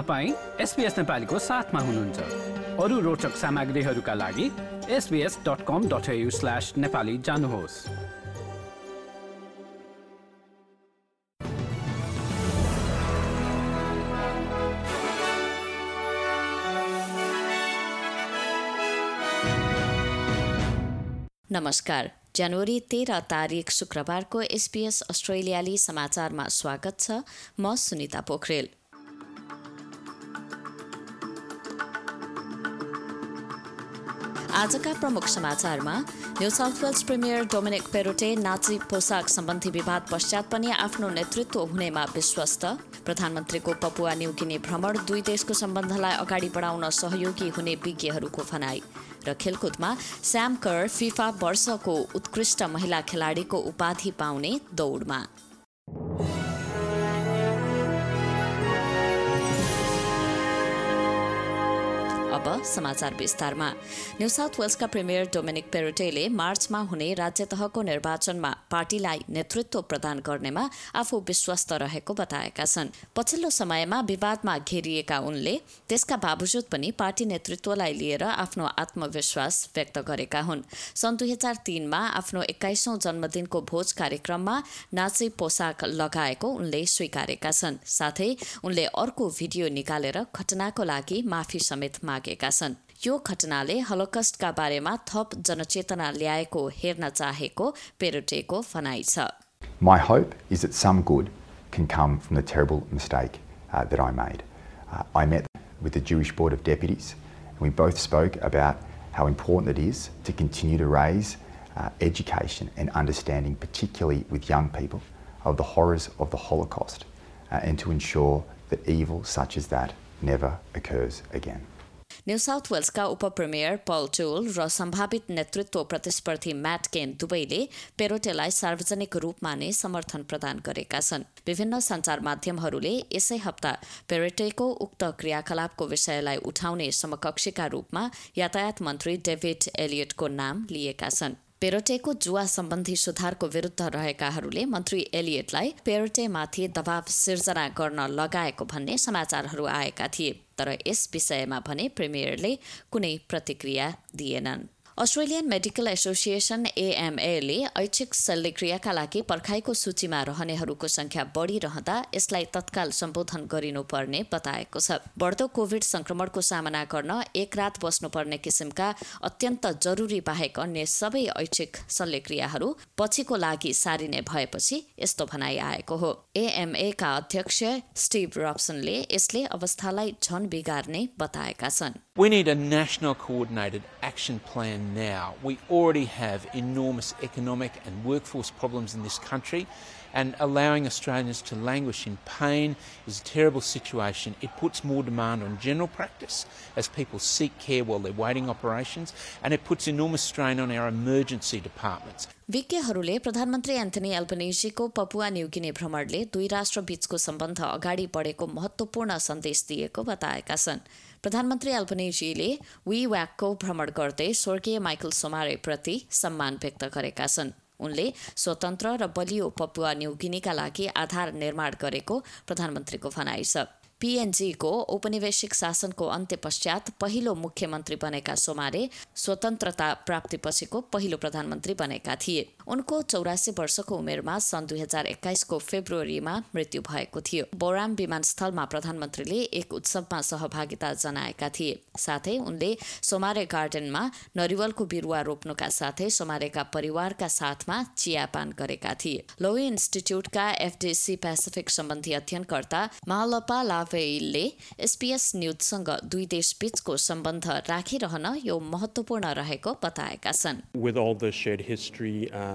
तपाईँ एसपिएस नेपालीको साथमा हुनुहुन्छ। अरू रोचक सामग्रीहरूका लागि SBS dot com dot slash Nepali जानुहोस्। नमस्कार। जनवरी तेह्र तारिक शुक्रबारको एसपीएस अस्ट्रेलियाली समाचारमा स्वागत छ। म सुनिता पोखरेल। आजका प्रमुख समाचारमा New South Wales premier Dominic Perrottet नाची पोसाक सम्बन्धी विवाद पश्चात पनि आफ्नो नेतृत्व हुनेमा विश्वस्त। प्रधानमन्त्रीको पपुवा न्युगिनी भ्रमण दुई देशको सम्बन्धलाई अगाडि बढाउन सहयोगी हुने विज्ञहरूको भनाई र खेलकुदमा स्याम कर फिफा वर्षको उत्कृष्ट महिला खेलाडीको उपाधि पाउने दौडमा। अब समाचार विस्तारमा। न्यू साउथ वेल्सका प्रिमियर डोमिनिक पेरोटेले मार्चमा हुने राज्य तहको निर्वाचनमा पार्टीलाई नेतृत्व प्रदान गर्नेमा आफू विश्वस्त रहेको बताएका छन्। पछिल्लो समयमा विवादमा घेरिएका उनले त्यसका बावजुद पनि पार्टी नेतृत्वलाई लिएर आफ्नो आत्मविश्वास व्यक्त गरेका हुन्। सन् दुई हजार तीनमा आफ्नो एक्काइसौं जन्मदिनको भोज कार्यक्रममा नाची पोसाक लगाएको उनले स्वीकारेका छन्। साथै उनले अर्को भिडियो निकालेर घटनाको लागि माफी समेत मागे लागेका छन् यो घटनाले हलोकस्टका बारेमा थप जनचेतना ल्याएको हेर्न चाहेको पेरोटेको भनाइ छ My hope is that some good can come from the terrible mistake uh, that I made. Uh, I met with the Jewish Board of Deputies, and we both spoke about how important it is to continue to raise uh, education and understanding, particularly with young people, of the horrors of the Holocaust, uh, and to ensure that evil such as that never occurs again. New South वेल्सका उपप्रिमियर Paul Toole र सम्भावित नेतृत्व प्रतिस्पर्धी mat केन दुवैले पेरोटेलाई सार्वजनिक रूपमा नै समर्थन प्रदान गरेका छन्। विभिन्न सञ्चार माध्यमहरूले यसै हप्ता पेरोटेको उक्त क्रियाकलापको विषयलाई उठाउने समकक्षीका रूपमा यातायात मन्त्री डेभिड एलियटको नाम लिएका छन्। पेरोटेको जुवा सम्बन्धी सुधारको विरुद्ध रहेकाहरूले मन्त्री एलियटलाई पेरोटेमाथि दबाव सिर्जना गर्न लगाएको भन्ने समाचारहरू आएका थिए तर यस विषयमा भने प्रिमियरले कुनै प्रतिक्रिया दिएनन्। अस्ट्रेलियन मेडिकल एसोसिएसन एएमएले ऐच्छिक शल्यक्रियाका लागि पर्खाइको सूचीमा रहनेहरूको संख्या बढ़िरहँदा यसलाई तत्काल सम्बोधन गरिनुपर्ने बताएको छ। बढ्दो कोविड संक्रमणको सामना गर्न एक रात बस्नुपर्ने किसिमका अत्यन्त जरुरी बाहेक अन्य सबै ऐच्छिक शल्यक्रियाहरू पछिको लागि सारिने भएपछि यस्तो भनाइ आएको हो। एएमएका अध्यक्ष स्टिभ रब्सनले यसले अवस्थालाई झन बिगार्ने बताएका छन्। We need a national coordinated action plan now. We already have enormous economic and workforce problems in this country, and allowing Australians to languish in pain is a terrible situation. It puts more demand on general practice as people seek care while they're waiting operations, and it puts enormous strain on our emergency departments. विज्ञहरूले प्रधानमन्त्री Anthony एल्पनेजीको Papua न्युगिने भ्रमणले दुई राष्ट्र बीचको सम्बन्ध अगाडि बढेको महत्वपूर्ण सन्देश दिएको बताएका छन् प्रधानमन्त्री एल्पनेजीले वी व्याकको भ्रमण गर्दै स्वर्गीय माइकल सोमारेप्रति सम्मान व्यक्त गरेका छन्। उनले स्वतन्त्र र बलियो पपुवा न्युगिनीका लागि आधार निर्माण गरेको प्रधानमन्त्रीको भनाइ छ। पीएनजीको औपनिवेशिक शासनको अन्त्य पश्चात पहिलो मुख्यमन्त्री बनेका सोमारे स्वतन्त्रता प्राप्तिपछिको पहिलो प्रधानमन्त्री बनेका थिए। उनको चौरासी वर्षको उमेरमा सन् दुई हजार एक्काइसको फेब्रुअरीमा मृत्यु भएको थियो। बोराम विमानस्थलमा प्रधानमन्त्रीले एक उत्सवमा सहभागिता जनाएका थिए। साथै उनले सोमारे गार्डनमा नरिवलको बिरुवा रोप्नुका साथै सोमारेका परिवारका साथमा चियापान गरेका थिए। लो इन्स्टिच्युटका एफडिसी पेसिफिक सम्बन्धी अध्ययनकर्ता महालपा लाभेइलले एसपीएस न्युजसँग दुई देश बीचको सम्बन्ध राखिरहन यो महत्वपूर्ण रहेको बताएका छन्।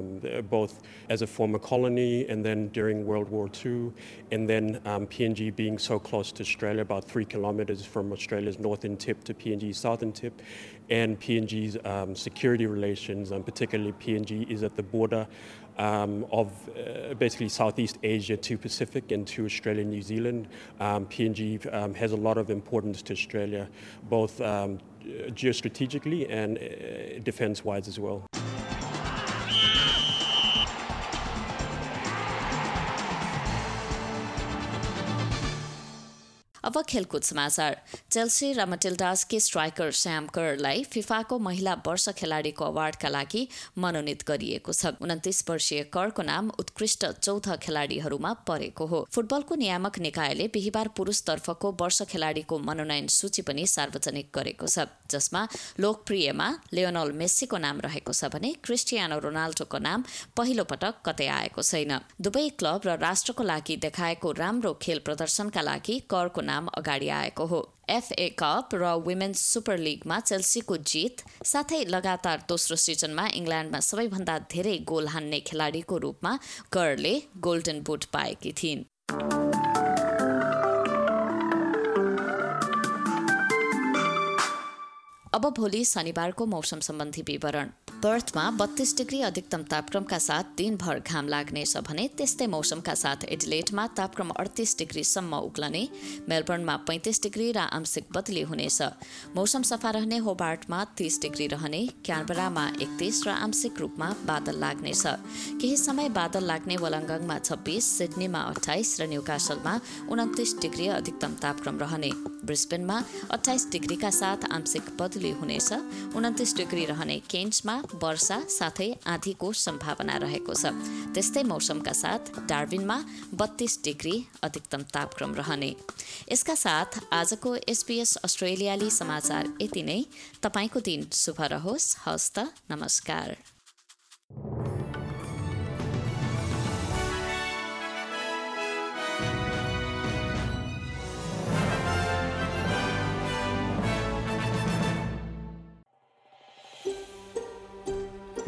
Um, both as a former colony and then during World War II, and then um, PNG being so close to Australia, about three kilometres from Australia's northern tip to PNG's southern tip, and PNG's um, security relations, and particularly PNG is at the border um, of uh, basically Southeast Asia to Pacific and to Australia and New Zealand. Um, PNG um, has a lot of importance to Australia, both um, geostrategically and uh, defence wise as well. अब खेलकुद समाचार। Chelsea र मटिल्डासकी striker स्याम करलाई फिफाको महिला वर्ष खेलाडीको अवार्डका लागि मनोनित गरिएको छ। उन्तिस वर्षीय करको नाम उत्कृष्ट चौथ खेलाडीहरूमा परेको हो। फुटबलको नियामक निकायले बिहिबार पुरुषतर्फको वर्ष खेलाडीको मनोनयन सूची पनि सार्वजनिक गरेको छ। जसमा लोकप्रियमा लियोनल मेस्सीको नाम रहेको छ भने क्रिस्टियानो रोनाल्डोको नाम पहिलो पटक कतै आएको छैन। दुवै क्लब र राष्ट्रको लागि देखाएको राम्रो खेल प्रदर्शनका लागि करको नाम अगाडि आएको हो। एफए कप र वुमेन्स सुपर लिगमा चेल्सीको जित साथै लगातार दोस्रो सिजनमा इङ्ल्यान्डमा सबैभन्दा धेरै गोल हान्ने खेलाडीको रूपमा करले गोल्डन बुट पाएकी थिइन्। अब भोलि शनिबारको मौसम सम्बन्धी विवरण। पर्थमा बत्तीस डिग्री अधिकतम तापक्रमका साथ दिनभर घाम लाग्नेछ भने त्यस्तै मौसमका साथ एडिलेटमा तापक्रम अडतिस डिग्रीसम्म उक्लने मेलबर्नमा पैँतिस डिग्री र आंशिक बदली हुनेछ। मौसम सफा रहने होबार्टमा तीस डिग्री रहने क्यानबरामा एकतिस र आंशिक रूपमा बादल लाग्नेछ। केही समय बादल लाग्ने वलङ्गङमा छब्बिस सिडनीमा अठाइस र न्युकासलमा उन्तिस डिग्री अधिकतम तापक्रम रहने। ब्रिस्बेनमा अठाइस डिग्रीका साथ आंशिक बदली हुनेछ उन्तिस डिग्री रहने केन्समा वर्षा साथै आँधीको सम्भावना रहेको छ। त्यस्तै मौसमका साथ डार्बिनमा बत्तीस डिग्री अधिकतम तापक्रम रहने। यसका साथ आजको एसपिएस अस्ट्रेलियाली समाचार यति नै। तपाईँको दिन शुभ रहोस्। हस्त नमस्कार।